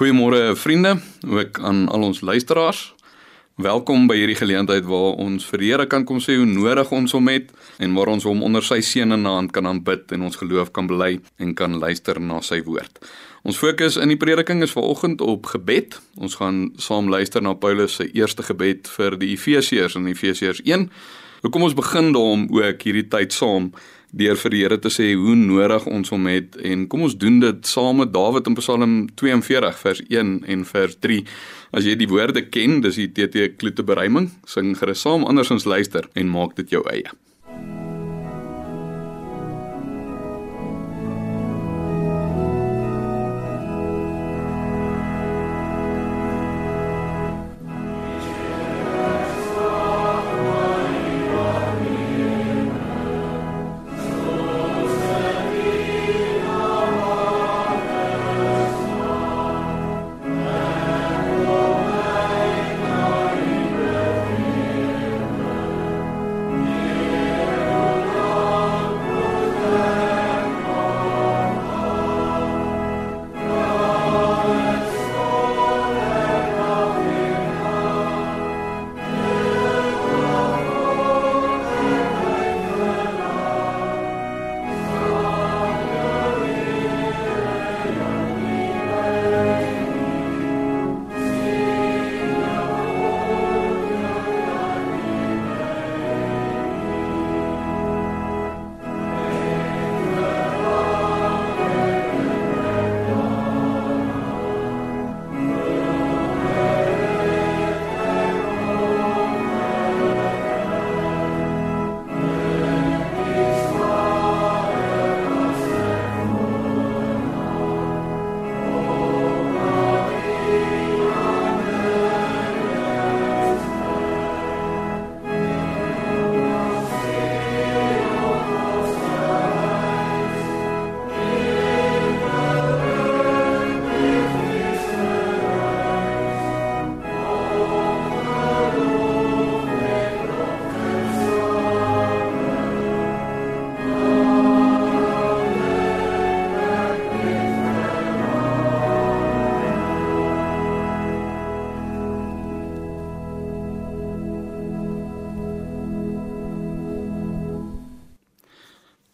Goeiemôre vriende, ook aan al ons luisteraars. Welkom by hierdie geleentheid waar ons vir Here kan kom sê hoe nodig ons hom het en waar ons hom onder sy seën in hand kan aanbid en ons geloof kan bely en kan luister na sy woord. Ons fokus in die prediking is vanoggend op gebed. Ons gaan saam luister na Paulus se eerste gebed vir die Efesiërs in Efesiërs 1. Nou kom ons begin daarom ook hierdie tyd saam deur vir die Here te sê hoe nodig ons hom het en kom ons doen dit saam met Dawid in Psalm 42 vers 1 en vers 3. As jy die woorde ken, dis die TT Kloete bereiming, sing gerus saam andersins luister en maak dit jou eie.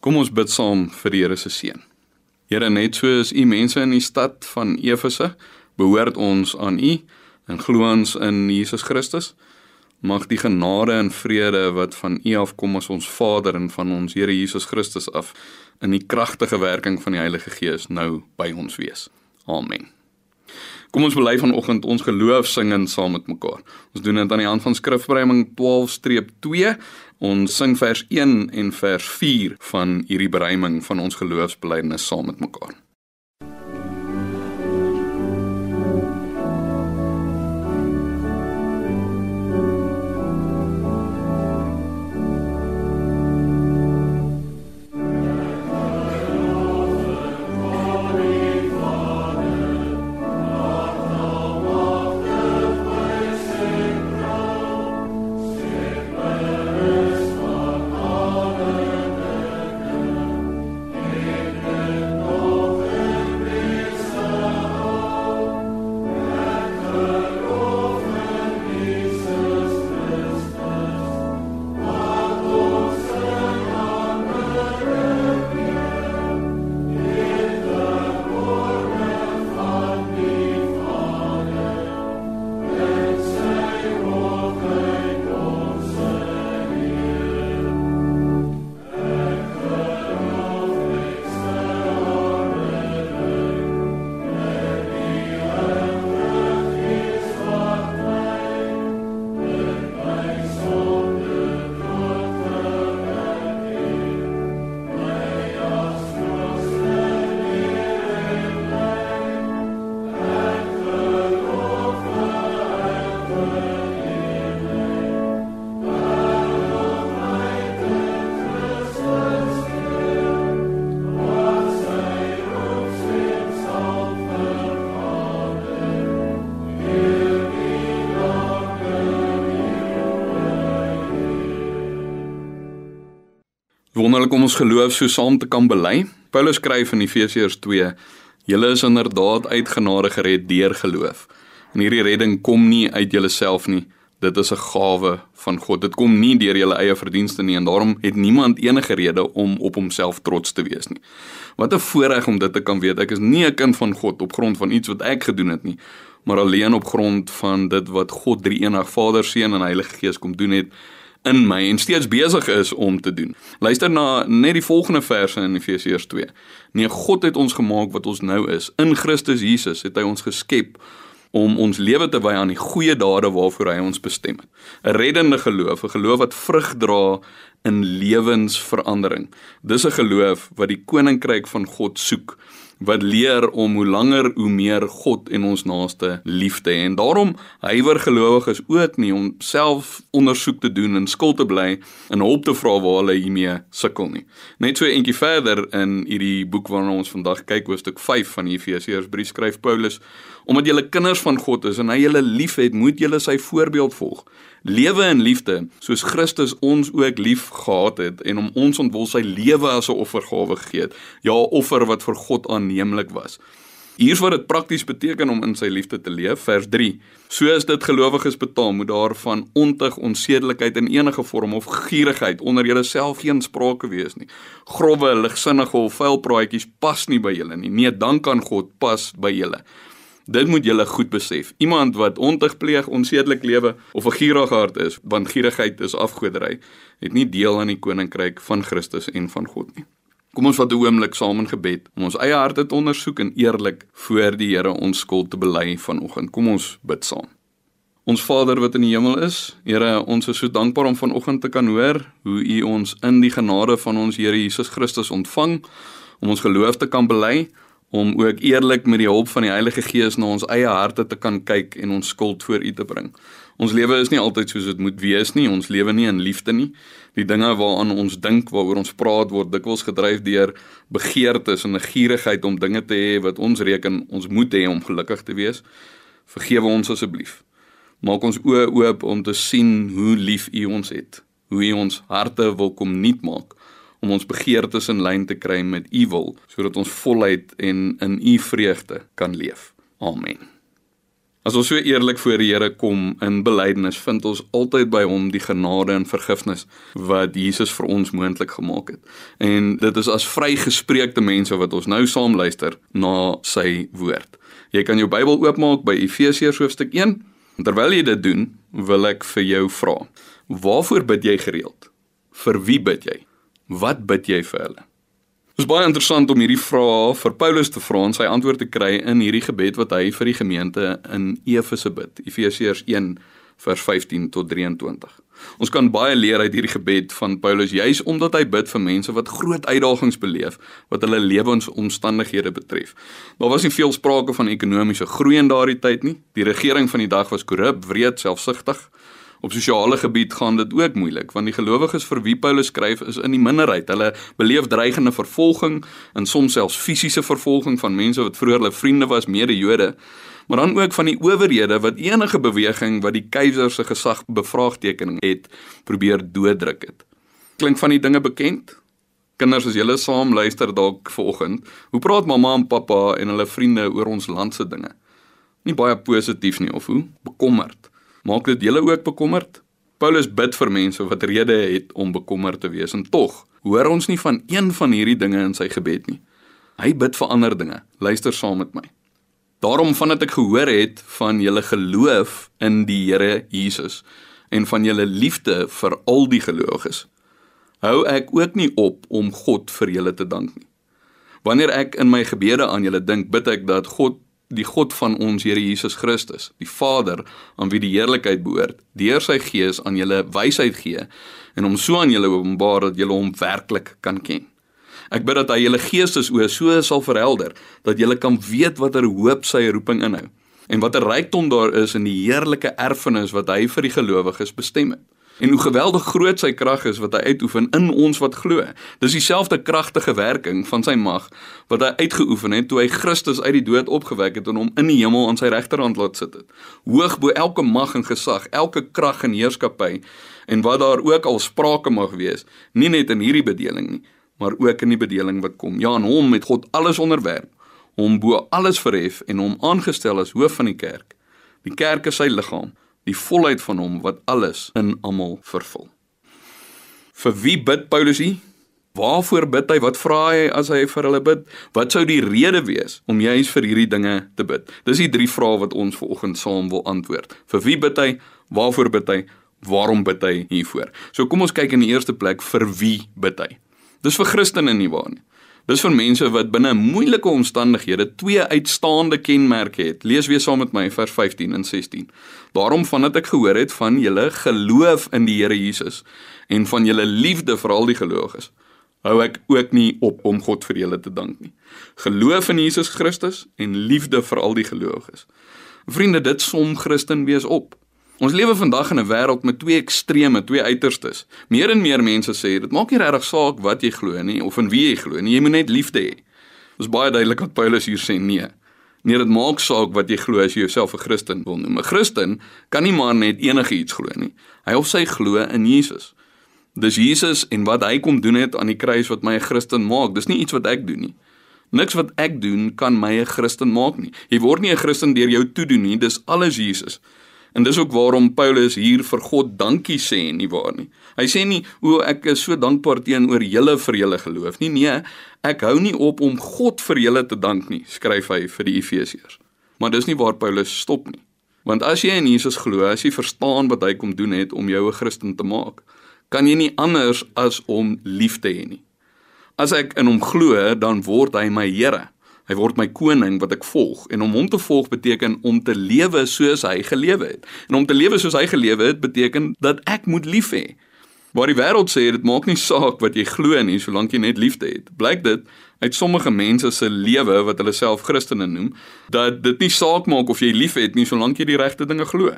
Kom ons bid saam vir die Here se seën. Here, net soos U mense in die stad van Efese behoort ons aan U en glo ons in Jesus Christus. Mag die genade en vrede wat van U afkom as ons Vader en van ons Here Jesus Christus af in die kragtige werking van die Heilige Gees nou by ons wees. Amen. Kom ons bely vanoggend ons geloof singend saam met mekaar. Ons doen dit aan die hand van Skrifbereiming 12-2 Ons sing vers 1 en vers 4 van hierdie bereiming van ons geloofsbelijdenis saam met mekaar. Wonderlik om ons geloof so saam te kan bely. Paulus skryf in Efesiërs 2: Julle is inderdaad uit genade gered deur geloof. En hierdie redding kom nie uit julleself nie. Dit is 'n gawe van God. Dit kom nie deur julle eie verdienste nie en daarom het niemand enige rede om op homself trots te wees nie. Wat 'n voorreg om dit te kan weet. Ek is nie 'n kind van God op grond van iets wat ek gedoen het nie, maar alleen op grond van dit wat God drie enig Vader, Seun en Heilige Gees kom doen het in my en steeds besig is om te doen. Luister na net die volgende verse in Efesiërs 2. Nee, God het ons gemaak wat ons nou is. In Christus Jesus het hy ons geskep om ons lewe te wy aan die goeie dade waarvoor hy ons bestem het. 'n Reddende geloof, 'n geloof wat vrug dra in lewensverandering. Dis 'n geloof wat die koninkryk van God soek wat leer om hoe langer hoe meer God en ons naaste lief te hê. En daarom huiwer gelowiges ook nie om self ondersoek te doen en skuld te bly en hulp te vra waar hulle hiermee sukkel nie. Net so eentjie verder in hierdie boek waarna ons vandag kyk, hoofstuk 5 van Efesiërsbrief skryf Paulus Omdat julle kinders van God is en hy julle liefhet, moet julle sy voorbeeld volg. Lewe in liefde, soos Christus ons ook lief gehad het en om ons ontwil sy lewe as 'n offergawe gegee het. Ja, 'n offer wat vir God aanneemlik was. Hier's wat dit prakties beteken om in sy liefde te leef. Vers 3. Soos dit gelowiges betaal, moet daar van ontug, onsedelikheid en enige vorm of gierigheid onder julle self geen sprake wees nie. Grouwe, ligsinnige of vuil praatjies pas nie by julle nie. Nee, dank aan God pas by julle. Dit moet julle goed besef. Iemand wat ontug pleeg, onsedelik lewe of 'n gierige hart is, want gierigheid is afgoderry, het nie deel aan die koninkryk van Christus en van God nie. Kom ons vat 'n oomblik saam in gebed om ons eie harte te ondersoek en eerlik voor die Here ons skuld te bely vanoggend. Kom ons bid saam. Ons Vader wat in die hemel is, Here, ons is so dankbaar om vanoggend te kan hoor hoe U ons in die genade van ons Here Jesus Christus ontvang om ons geloof te kan bely om ook eerlik met die hulp van die Heilige Gees na ons eie harte te kan kyk en ons skuld voor U te bring. Ons lewe is nie altyd soos dit moet wees nie. Ons lewe nie in liefde nie. Die dinge waaraan ons dink, waaroor ons praat word dikwels gedryf deur begeertes en 'n gierigheid om dinge te hê wat ons reken ons moet hê om gelukkig te wees. Vergewe ons asseblief. Maak ons oë oop om te sien hoe lief U ons het. Hoe U ons harte wil kom nuut maak om ons begeertes in lyn te kry met u wil sodat ons voluit en in u vreugde kan leef. Amen. As ons so eerlik voor die Here kom in belydenis, vind ons altyd by hom die genade en vergifnis wat Jesus vir ons moontlik gemaak het. En dit is as vrygespreekte mense wat ons nou saam luister na sy woord. Jy kan jou Bybel oopmaak by Efesiërs hoofstuk 1. Terwyl jy dit doen, wil ek vir jou vra: Waarvoor bid jy gereeld? Vir wie bid jy? Wat bid jy vir hulle? Dit is baie interessant om hierdie vraag vir Paulus te vra en sy antwoord te kry in hierdie gebed wat hy vir die gemeente in Efese bid. Efesiërs 1 vers 15 tot 23. Ons kan baie leer uit hierdie gebed van Paulus juis omdat hy bid vir mense wat groot uitdagings beleef wat hulle lewensomstandighede betref. Daar was nie veel sprake van ekonomiese groei in daardie tyd nie. Die regering van die dag was korrup, wreed, selfsugtig. Op sosiale gebied gaan dit ook moeilik want die gelowiges vir wie Paulus skryf is in die minderheid. Hulle beleef dreigende vervolging en soms selfs fisiese vervolging van mense wat vroeër hulle vriende was, mede-Jode, maar dan ook van die owerhede wat enige beweging wat die keiser se gesag bevraagteken het, probeer dooddruk het. Klink van die dinge bekend? Kinders, as julle saam luister dalk vanoggend, hoe praat mamma en pappa en hulle vriende oor ons land se dinge? Nie baie positief nie of hoe? Bekommerd. Maak dit julle ook bekommerd? Paulus bid vir mense wat rede het om bekommerd te wees en tog hoor ons nie van een van hierdie dinge in sy gebed nie. Hy bid vir ander dinge. Luister saam met my. Daarom vandat ek gehoor het van julle geloof in die Here Jesus en van julle liefde vir al die gelowiges, hou ek ook nie op om God vir julle te dank nie. Wanneer ek in my gebede aan julle dink, bid ek dat God die God van ons Here Jesus Christus, die Vader aan wie die heerlikheid behoort, deur sy Gees aan julle wysheid gee en hom so aan julle openbaar dat julle hom werklik kan ken. Ek bid dat hy julle geestesoë so sal verhelder dat julle kan weet watter hoop sy roeping inhou en watter rykdom daar is in die heerlike erfenis wat hy vir die gelowiges bestem het en hoe geweldig groot sy krag is wat hy uitoefen in ons wat glo. Dis dieselfde kragtige werking van sy mag wat hy uitgeoefen het toe hy Christus uit die dood opgewek het en hom in die hemel aan sy regterhand laat sit het. Hoog bo elke mag en gesag, elke krag en heerskappy en wat daar ook al sprake mag wees, nie net in hierdie bedeling nie, maar ook in die bedeling wat kom. Ja, aan hom het God alles onderwerp hom bo alles verhef en hom aangestel as hoof van die kerk. Die kerk is sy liggaam, die volheid van hom wat alles in almal vervul. Vir wie bid Paulus hier? Waarvoor bid hy? Wat vra hy as hy vir hulle bid? Wat sou die rede wees om juis vir hierdie dinge te bid? Dis die drie vrae wat ons vanoggend saam wil antwoord. Vir wie bid hy? Waarvoor bid hy? Waarom bid hy hiervoor? So kom ons kyk in die eerste plek vir wie bid hy? Dis vir Christene nie waar nie. Dis vir mense wat binne moeilike omstandighede twee uitstaande kenmerke het. Lees weer saam met my vers 15 en 16. Daarom vandat ek gehoor het van julle geloof in die Here Jesus en van julle liefde vir al die gelowiges hou ek ook nie op om God vir julle te dank nie. Geloof in Jesus Christus en liefde vir al die gelowiges. Vriende, dit som Christen wees op. Ons lewe vandag in 'n wêreld met twee extreme, twee uiterstes. Meer en meer mense sê dit maak nie regtig saak wat jy glo nie of in wie jy glo nie, jy moet net liefde hê. Is baie duidelik wat Paulus hier sê, nee. Nee, dit maak saak wat jy glo as jy jouself 'n Christen wil noem. 'n Christen kan nie maar net enigiets glo nie. Hy of sy glo in Jesus. Dis Jesus en wat hy kom doen het aan die kruis wat my 'n Christen maak. Dis nie iets wat ek doen nie. Niks wat ek doen kan my 'n Christen maak nie. Jy word nie 'n Christen deur jou toedoen nie. Dis alles Jesus. En dis ook waarom Paulus hier vir God dankie sê nie waar nie. Hy sê nie o ek is so dankbaar teenoor julle vir julle geloof nie. Nee, ek hou nie op om God vir julle te dank nie, skryf hy vir die Efesiërs. Maar dis nie waar Paulus stop nie. Want as jy in Jesus glo, as jy verstaan wat hy kom doen het om jou 'n Christen te maak, kan jy nie anders as om lief te hê nie. As ek in hom glo, dan word hy my Here. Hy word my koning wat ek volg en om hom te volg beteken om te lewe soos hy gelewe het. En om te lewe soos hy gelewe het beteken dat ek moet lief hê. Waar die wêreld sê dit maak nie saak wat jy glo nie, solank jy net liefde het. Blyk dit uit sommige mense se lewe wat hulle self Christene noem, dat dit nie saak maak of jy liefhet nie, solank jy die regte dinge glo.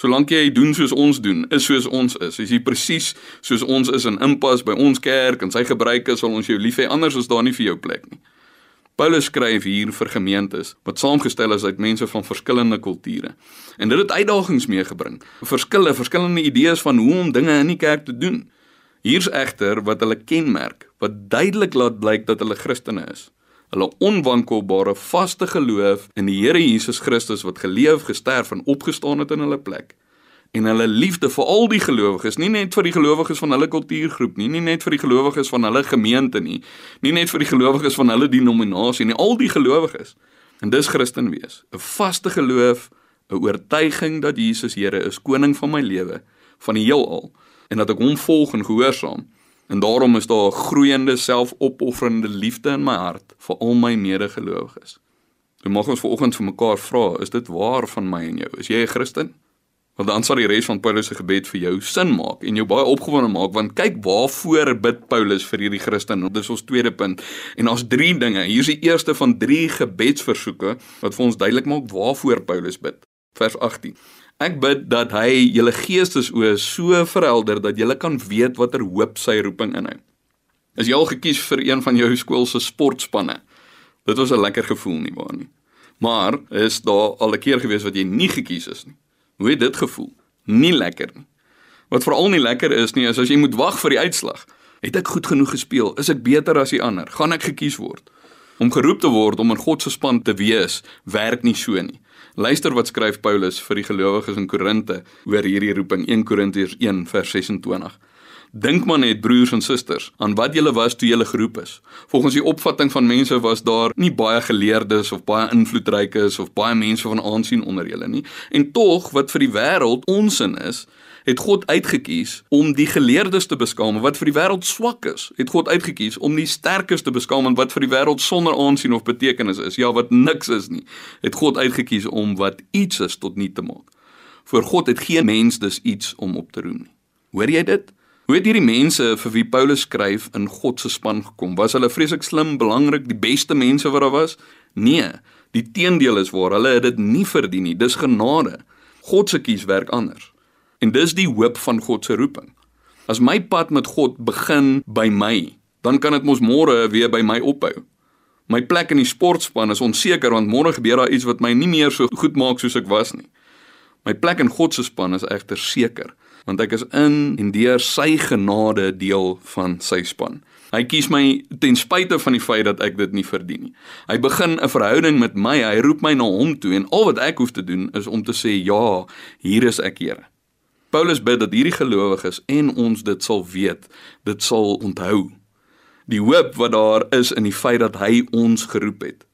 Solank jy doen soos ons doen, is soos ons is. As jy presies soos ons is en inpas by ons kerk en sy gebruike sal ons jou lief hê, anders is daar nie vir jou plek nie. Paulus skryf hier vir gemeentes wat saamgestel is uit mense van verskillende kulture. En dit het uitdagings meegebring. Verskille, verskillende idees van hoe om dinge in die kerk te doen. Hier's egter wat hulle kenmerk, wat duidelik laat blyk dat hulle Christene is hulle onwankelbare vaste geloof in die Here Jesus Christus wat geleef, gesterf en opgestaan het in hulle plek en hulle liefde vir al die gelowiges, nie net vir die gelowiges van hulle kultuurgroep nie, nie net vir die gelowiges van hulle gemeente nie, nie net vir die gelowiges van hulle denominasie nie, al die gelowiges. En dis Christen wees, 'n vaste geloof, 'n oortuiging dat Jesus Here is, koning van my lewe, van die heelal en dat ek hom volg en gehoorsaam. En daarom is daar 'n groeiende selfopofferende liefde in my hart vir al my medegelowiges. Nou mag ons vanoggend vir mekaar vra, is dit waar van my en jou? Is jy 'n Christen? Want dan sal die res van Paulus se gebed vir jou sin maak en jou baie opgewonde maak want kyk waarvoor bid Paulus vir hierdie Christen. Dit is ons tweede punt. En ons drie dinge. Hier is die eerste van drie gebedsversoeke wat vir ons duidelik maak waarvoor Paulus bid. Vers 18. Ek bid dat hy julle geestesoë so verhelder dat julle kan weet watter hoop sy roeping inhou. Is jy al gekies vir een van jou skool se sportspanne? Dit was 'n lekker gevoel nie waar nie. Maar is daar al 'n keer gewees wat jy nie gekies is nie? Hoe het dit gevoel? Nie lekker nie. Wat veral nie lekker is nie is as jy moet wag vir die uitslag. Het ek goed genoeg gespeel? Is ek beter as die ander? Gaan ek gekies word? Om geroep te word om in God se span te wees, werk nie so nie. Luister wat skryf Paulus vir die gelowiges in Korinte oor hierdie roeping 1 Korintiërs 1 vers 26. Dink maar net broers en susters aan wat julle was toe julle geroep is. Volgens die opvatting van mense was daar nie baie geleerdes of baie invloedrykes of baie mense van aansien onder julle nie. En tog wat vir die wêreld onsin is, het God uitgekies om die geleerdes te beskaam wat vir die wêreld swak is. Het God uitgekies om die sterkes te beskaam wat vir die wêreld sonder aansien of betekenis is. Ja, wat niks is nie. Het God uitgekies om wat iets is tot nie te maak. Voor God het geen mens dus iets om op te roem nie. Hoor jy dit? Hoe het hierdie mense vir wie Paulus skryf in God se span gekom? Was hulle vreeslik slim, belangrik, die beste mense wat daar was? Nee, die teendeel is waar. Hulle het dit nie verdien nie. Dis genade. God se kies werk anders. En dis die hoop van God se roeping. As my pad met God begin by my, dan kan dit mos môre weer by my ophou. My plek in die sportspan is onseker want môre gebeur daar iets wat my nie meer so goed maak soos ek was nie. My plek in God se span is egter seker want ek is in en deur sy genade deel van sy span. Hy kies my ten spyte van die feit dat ek dit nie verdien nie. Hy begin 'n verhouding met my. Hy roep my na hom toe en al wat ek hoef te doen is om te sê ja, hier is ek, Here. Paulus bid dat hierdie gelowiges en ons dit sal weet, dit sal onthou. Die hoop wat daar is in die feit dat hy ons geroep het.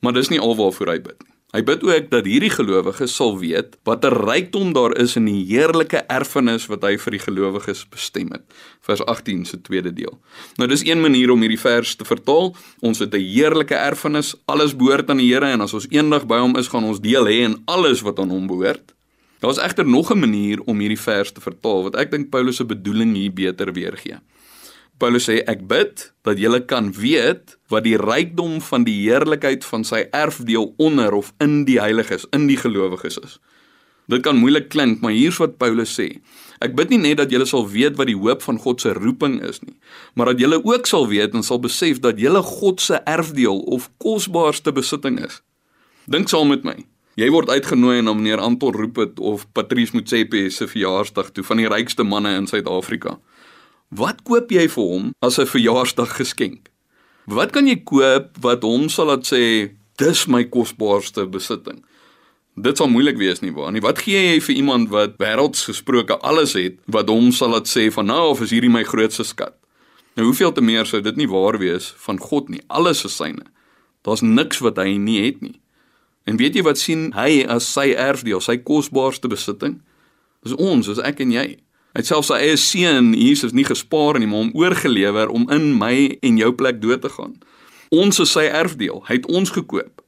Maar dis nie alwaarvoor hy bid nie. Hy bid ook dat hierdie gelowiges sal weet watter rykdom daar is in die heerlike erfenis wat hy vir die gelowiges bestem het. Vers 18 se tweede deel. Nou dis een manier om hierdie vers te vertaal. Ons het 'n heerlike erfenis, alles behoort aan die Here en as ons eendag by hom is, gaan ons deel hê in alles wat aan hom behoort. Daar is egter nog 'n manier om hierdie vers te vertaal wat ek dink Paulus se bedoeling hier beter weergee. Paulus sê ek bid dat julle kan weet wat die rykdom van die heerlikheid van sy erfdeel onder of in die heiliges, in die gelowiges is. Dit kan moeilik klink, maar hier's wat Paulus sê. Ek bid nie net dat julle sal weet wat die hoop van God se roeping is nie, maar dat julle ook sal weet en sal besef dat julle God se erfdeel of kosbaarste besitting is. Dink saam met my. Jy word uitgenooi na meneer Anton Rupert of Patrice Motsepe se verjaarsdag toe van die rykste manne in Suid-Afrika. Wat koop jy vir hom as 'n verjaarsdag geskenk? Wat kan jy koop wat hom sal laat sê dis my kosbaarste besitting? Dit sal moeilik wees nie nie. Wat gee jy vir iemand wat wêrelds gesproke alles het wat hom sal laat sê van nou of is hierdie my grootste skat? Nou hoeveel te meer sou dit nie waar wees van God nie. Alles is syne. Daar's niks wat hy nie het nie. En weet jy wat sien hy as sy erfdeel, sy kosbaarste besitting? Dis ons, is ek en jy. Hy het selfs sy eie seun Jesus nie gespaar nie, maar hom oorgelewer om in my en jou plek dood te gaan. Ons is sy erfdeel. Hy het ons gekoop.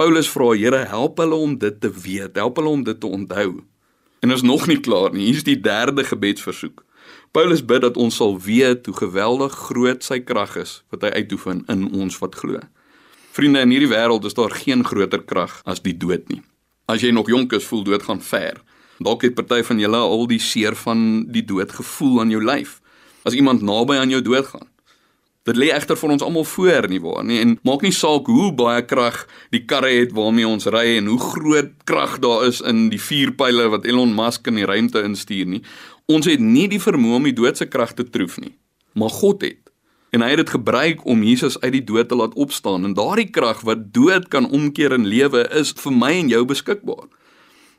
Paulus vra Here, help hulle om dit te weet, help hulle om dit te onthou. En is nog nie klaar nie. Hier is die derde gebedsversoek. Paulus bid dat ons sal weet hoe geweldig groot sy krag is wat hy uitoefen in ons wat glo. Vriende, in hierdie wêreld is daar geen groter krag as die dood nie. As jy nog jonk is, voel dood gaan ver. Dalk het party van julle al die seer van die dood gevoel aan jou lyf. As iemand naby aan jou doodgaan. Dit lê egter vir ons almal voor nie waar nie en maak nie saak hoe baie krag die karre het waarmee ons ry en hoe groot krag daar is in die vuurpyle wat Elon Musk in die ruimte instuur nie. Ons het nie die vermoë om die dood se krag te troef nie. Maar God het. En hy het dit gebruik om Jesus uit die dood te laat opstaan en daardie krag wat dood kan omkeer in lewe is vir my en jou beskikbaar.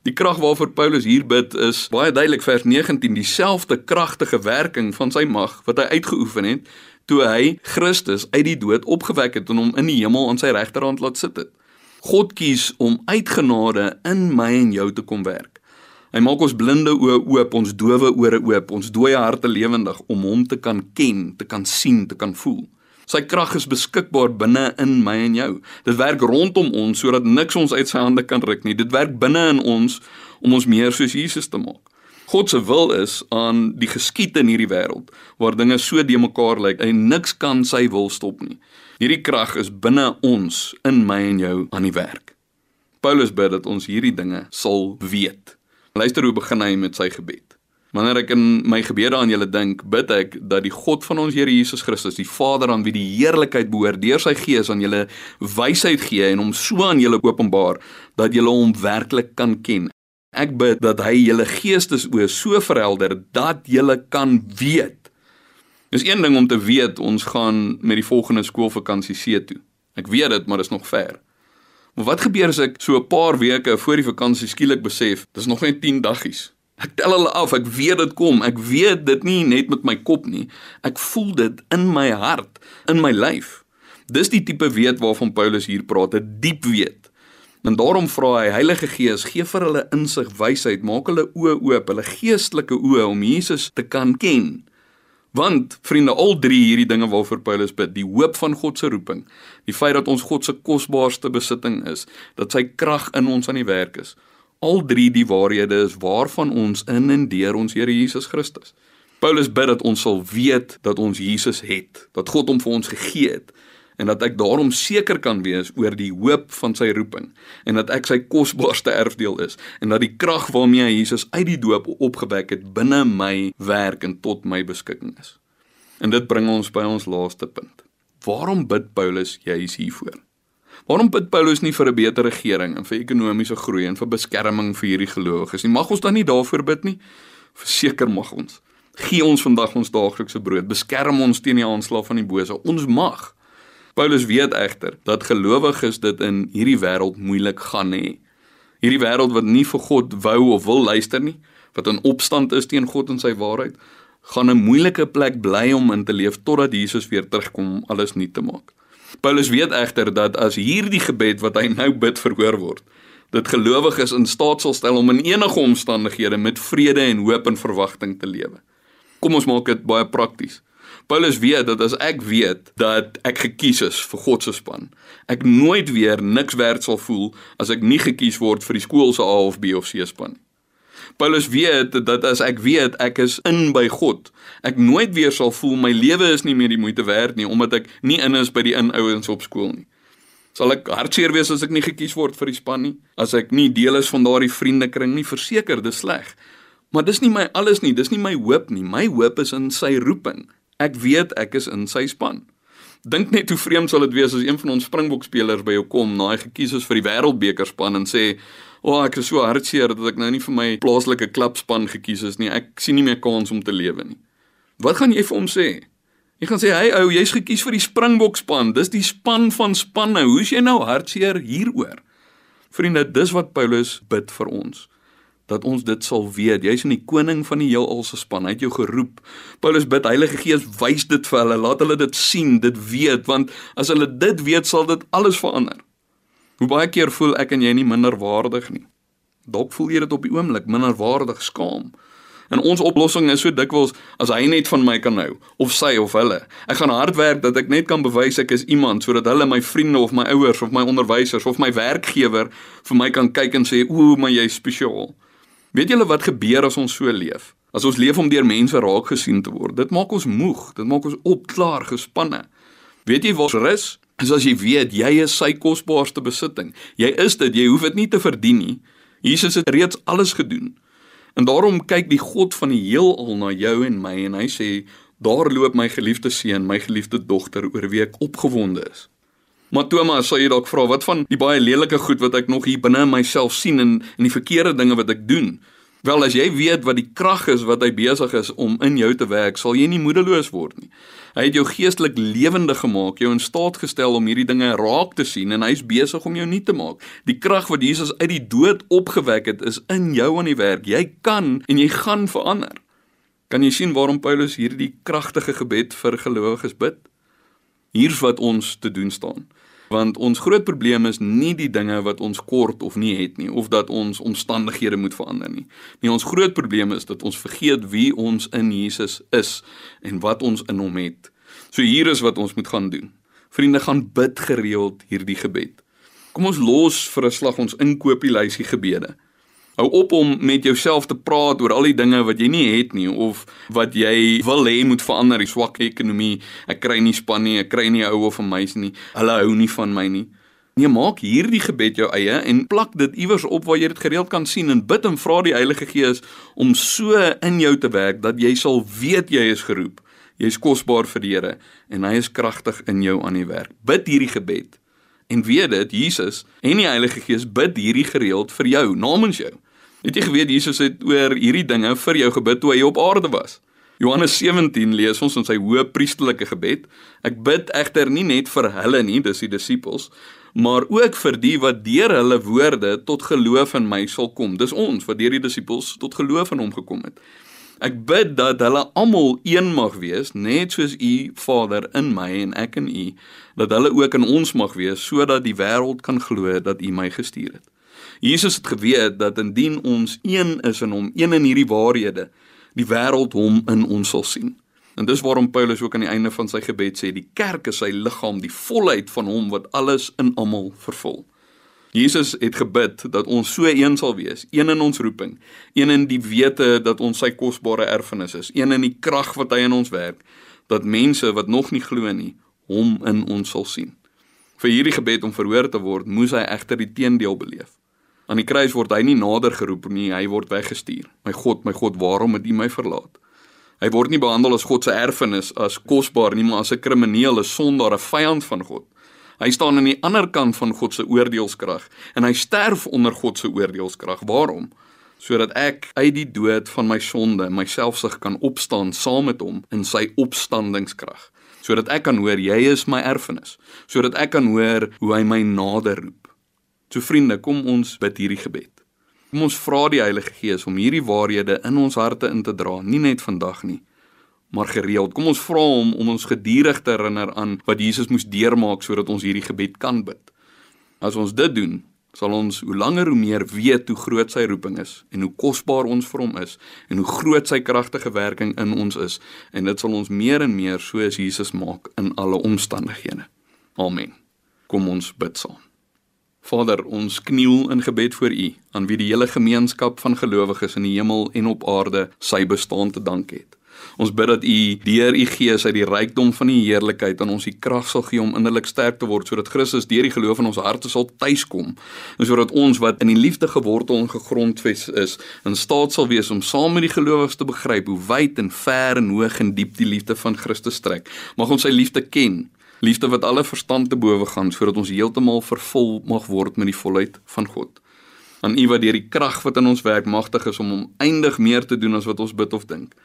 Die krag waarvoor Paulus hier bid is baie duidelik vers 19 dieselfde kragtige werking van sy mag wat hy uitgeoefen het toe hy Christus uit die dood opgewek het en hom in die hemel aan sy regterhand laat sit het. God kies om uit genade in my en jou te kom werk. Hy maak ons blinde oë oop, ons dowe ore oop, ons dooie harte lewendig om hom te kan ken, te kan sien, te kan voel. Sy krag is beskikbaar binne in my en jou. Dit werk rondom ons sodat niks ons uit sy hande kan ruk nie. Dit werk binne in ons om ons meer soos Jesus te maak. God se wil is aan die geskied in hierdie wêreld waar dinge so de mekaar lyk en niks kan sy wil stop nie. Hierdie krag is binne ons in my en jou aan die werk. Paulus bid dat ons hierdie dinge sal weet. Luister hoe begin hy met sy gebed. Wanneer ek in my gebede aan julle dink, bid ek dat die God van ons Here Jesus Christus, die Vader aan wie die heerlikheid behoort, deur sy Gees aan julle wysheid gee en hom so aan julle openbaar dat julle hom werklik kan ken. Ek bid dat hy julle geestesoë so verhelder dat julle kan weet. Dis een ding om te weet ons gaan met die volgende skoolvakansie see toe. Ek weet dit, maar dit is nog ver. Maar wat gebeur as ek so 'n paar weke voor die vakansie skielik besef, dis nog net 10 daggies. Ek tel hulle af. Ek weet dit kom. Ek weet dit nie net met my kop nie. Ek voel dit in my hart, in my lyf. Dis die tipe weet waarvan Paulus hier praat, 'n diep weet. En daarom vra hy Heilige Gees, gee vir hulle insig, wysheid, maak hulle oë oop, hulle geestelike oë om Jesus te kan ken. Want vriende, al drie hierdie dinge waarvoor Paulus bid, die hoop van God se roeping, die feit dat ons God se kosbaarste besitting is, dat sy krag in ons aan die werk is, al drie die waarhede is waarvan ons in en deur ons Here Jesus Christus. Paulus bid dat ons sal weet dat ons Jesus het, dat God hom vir ons gegee het en dat ek daarom seker kan wees oor die hoop van sy roeping en dat ek sy kosbaarste erfdeel is en dat die krag waarmee hy Jesus uit die doop opgewek het binne my werk en tot my beskikking is. En dit bring ons by ons laaste punt. Waarom bid Paulus juis hiervoor? Waarom bid Paulus nie vir 'n beter regering en vir ekonomiese groei en vir beskerming vir hierdie gelowiges nie? Mag ons dan nie daarvoor bid nie? Verseker mag ons. Gee ons vandag ons daaglikse brood. Beskerm ons teen die aanslag van die bose. Ons mag. Paulus weet egter dat gelowiges dit in hierdie wêreld moeilik gaan hê. Hierdie wêreld wat nie vir God wou of wil luister nie, wat in opstand is teen God en sy waarheid, gaan 'n moeilike plek bly om in te leef totdat Jesus weer terugkom om alles nuut te maak. Paulus weet egter dat as hierdie gebed wat hy nou bid verhoor word, dit gelowiges in staat sal stel om in enige omstandighede met vrede en hoop en verwagting te lewe. Kom ons maak dit baie prakties. Paulus weet dat as ek weet dat ek gekies is vir God se span, ek nooit weer niks werd sal voel as ek nie gekies word vir die skool se A of B of C span nie. Paulus weet dat as ek weet ek is in by God, ek nooit weer sal voel my lewe is nie meer die moeite werd nie omdat ek nie in is by die inouens op skool nie. Sal ek hartseer wees as ek nie gekies word vir die span nie, as ek nie deel is van daardie vriendekring nie, verseker, dis sleg. Maar dis nie my alles nie, dis nie my hoop nie. My hoop is in sy roeping. Ek weet ek is in sy span. Dink net hoe vreemd sal dit wees as een van ons Springbok spelers by jou kom, na hy gekies is vir die Wêreldbeker span en sê, "O, oh, ek is so hartseer dat ek nou nie vir my plaaslike klubspan gekies is nie. Ek sien nie meer kans om te lewe nie." Wat gaan jy vir hom sê? Jy gaan sê, "Hey ou, jy's gekies vir die Springbok span. Dis die span van spanne. Hoe's jy nou hartseer hieroor?" Vriende, dis wat Paulus bid vir ons dat ons dit sal weet. Jy's in die koning van die heelal se span. Hy het jou geroep. Paulus bid Heilige Gees wys dit vir hulle. Laat hulle dit sien, dit weet, want as hulle dit weet, sal dit alles verander. Hoe baie keer voel ek en jy nie minderwaardig nie. Dalk voel jy dit op die oomblik minderwaardig, skaam. En ons oplossing is so dikwels as hy net van my kan hou of sy of hulle. Ek gaan hard werk dat ek net kan bewys ek is iemand sodat hulle my vriende of my ouers of my onderwysers of my werkgewer vir my kan kyk en sê ooh, maar jy's spesiaal. Weet julle wat gebeur as ons so leef? As ons leef om deur mense raak gesien te word, dit maak ons moeg, dit maak ons opklaar, gespanne. Weet jy wat rus? Is as jy weet jy is sy kosbaarste besitting. Jy is dit, jy hoef dit nie te verdien nie. Jesus het reeds alles gedoen. En daarom kyk die God van die heelal na jou en my en hy sê, daar loop my geliefde seun, my geliefde dogter oor wie ek opgewonde is. Maar Thomas, sal jy dalk vra wat van die baie lelike goed wat ek nog hier binne in myself sien en en die verkeerde dinge wat ek doen? Wel as jy weet wat die krag is wat hy besig is om in jou te werk, sal jy nie moedeloos word nie. Hy het jou geestelik lewendig gemaak, jou in staat gestel om hierdie dinge raak te sien en hy's besig om jou nuut te maak. Die krag wat Jesus uit die dood opgewek het, is in jou aan die werk. Jy kan en jy gaan verander. Kan jy sien waarom Paulus hierdie kragtige gebed vir gelowiges bid? Hier's wat ons te doen staan want ons groot probleem is nie die dinge wat ons kort of nie het nie of dat ons omstandighede moet verander nie. Nee, ons groot probleem is dat ons vergeet wie ons in Jesus is en wat ons in hom het. So hier is wat ons moet gaan doen. Vriende, gaan bid gereeld hierdie gebed. Kom ons los vir 'n slag ons inkopieslysie gebede. Hou op om met jouself te praat oor al die dinge wat jy nie het nie of wat jy wil hê moet verander, die swak ekonomie, ek kry nie span nie, ek kry nie ou of 'n meisie nie. Hulle hou nie van my nie. Nee, maak hierdie gebed jou eie en plak dit iewers op waar jy dit gereeld kan sien en bid en vra die Heilige Gees om so in jou te werk dat jy sal weet jy is geroep. Jy's kosbaar vir die Here en hy is kragtig in jou aan die werk. Bid hierdie gebed En weet dit, Jesus en die Heilige Gees bid hierdie gereeld vir jou, namens jou. Het jy geweet Jesus het oor hierdie dinge vir jou gebid toe hy op aarde was? Johannes 17 lees ons in sy hoë priesterlike gebed. Ek bid egter nie net vir hulle nie, dis die disippels, maar ook vir die wat deur hulle woorde tot geloof in my sal kom. Dis ons wat deur die disippels tot geloof in hom gekom het. Ek bid dat hulle almal een mag wees, net soos U Vader in my en ek in U, dat hulle ook in ons mag wees sodat die wêreld kan glo dat U my gestuur het. Jesus het geweet dat indien ons een is in hom, een in hierdie waarhede, die wêreld hom in ons sal sien. En dis waarom Paulus ook aan die einde van sy gebed sê die kerk is sy liggaam, die volheid van hom wat alles in almal vervul. Jesus het gebid dat ons so een sal wees, een in ons roeping, een in die wete dat ons sy kosbare erfenis is, een in die krag wat hy in ons werk, dat mense wat nog nie glo nie, hom in ons sal sien. Vir hierdie gebed om verhoor te word, moes hy egter die teendeel beleef. Aan die kruis word hy nie nader geroep nie, hy word weggestuur. My God, my God, waarom het U my verlaat? Hy word nie behandel as God se erfenis, as kosbaar nie, maar as 'n krimineel, 'n sondaar, 'n vyand van God. Hy staan aan die ander kant van God se oordeelskrag en hy sterf onder God se oordeelskrag. Waarom? sodat ek uit die dood van my sonde myselfsug kan opstaan saam met hom in sy opstandingskrag sodat ek kan hoor jy is my erfenis sodat ek kan hoor hoe hy my nader roep so vriende kom ons bid hierdie gebed kom ons vra die Heilige Gees om hierdie waarhede in ons harte in te dra nie net vandag nie maar gereeld kom ons vra hom om ons gedurig te herinner aan wat Jesus moes deurmaak sodat ons hierdie gebed kan bid as ons dit doen sal ons hoe langer hoe meer weet hoe groot sy roeping is en hoe kosbaar ons vir hom is en hoe groot sy kragtige werking in ons is en dit sal ons meer en meer soos Jesus maak in alle omstandighede. Amen. Kom ons bid saam. Vader, ons kniel in gebed voor U, aan wie die hele gemeenskap van gelowiges in die hemel en op aarde sy bestaan te dank het. Ons bid dat U deur U Gees uit die rykdom van U heerlikheid aan ons die krag sal gee om innerlik sterk te word sodat Christus deur die geloof in ons harte sal tuiskom en sodat ons wat in die liefde gewortel en gegrondves is, in staat sal wees om saam met die gelowiges te begryp hoe wyd en ver en hoog en diep die liefde van Christus strek. Mag ons sy liefde ken liefde wat alle verstand te bowe gaan sodat ons heeltemal vervul mag word met die volheid van God. Aan U wat deur die krag wat in ons werk magtig is om om eindig meer te doen as wat ons bid of dink.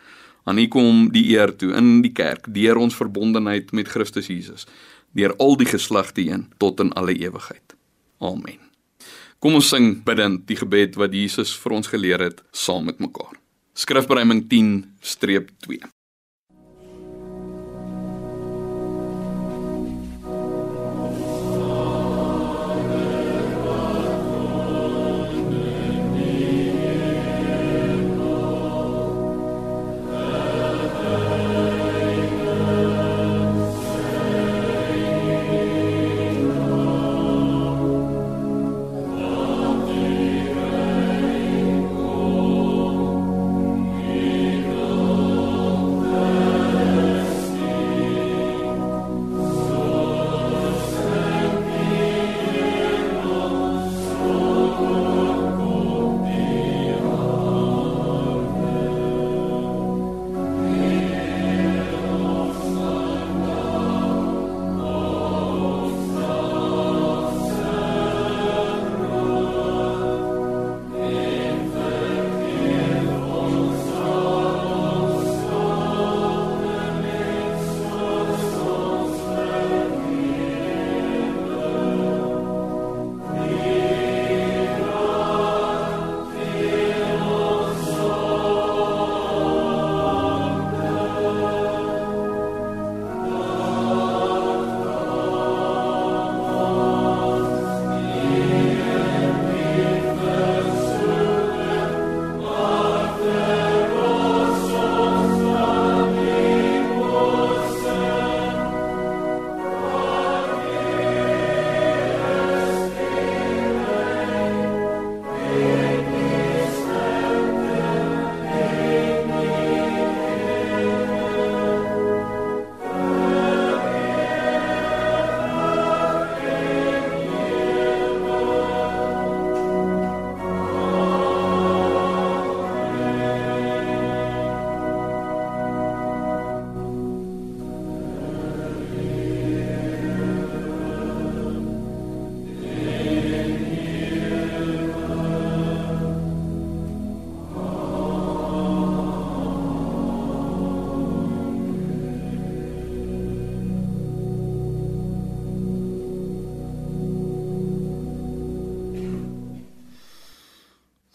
Aan U kom die eer toe in die kerk deur ons verbondenheid met Christus Jesus deur al die geslagte heen tot in alle ewigheid. Amen. Kom ons sing bidend die gebed wat Jesus vir ons geleer het saam met mekaar. Skrifbereiming 10-2.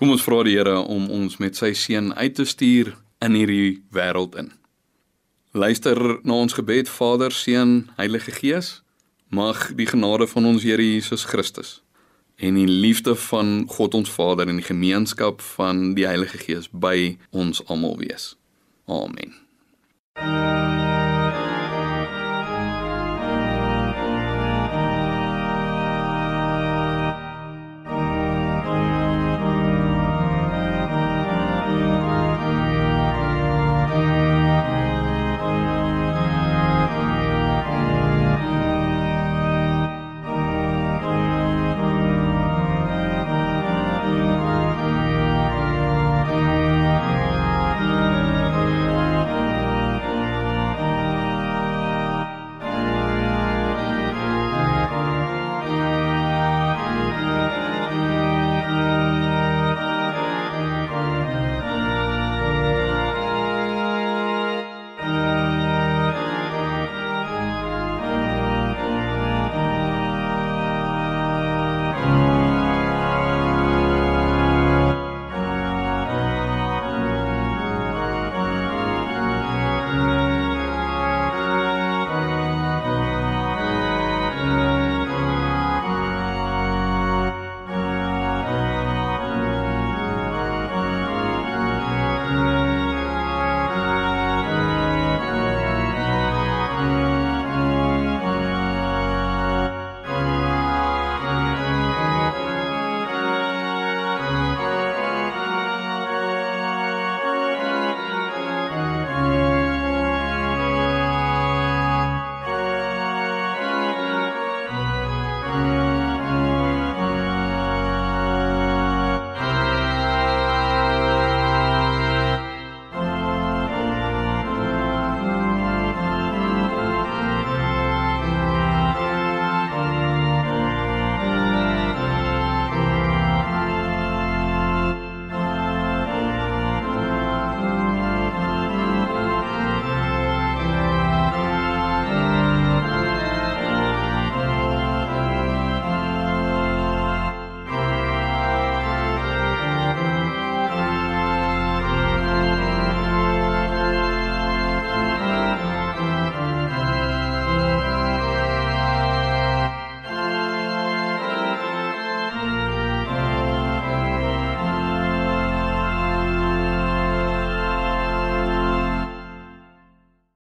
Kom ons vra die Here om ons met sy seën uit te stuur in hierdie wêreld in. Luister na ons gebed, Vader, Seun, Heilige Gees. Mag die genade van ons Here Jesus Christus en die liefde van God ons Vader en die gemeenskap van die Heilige Gees by ons almal wees. Amen.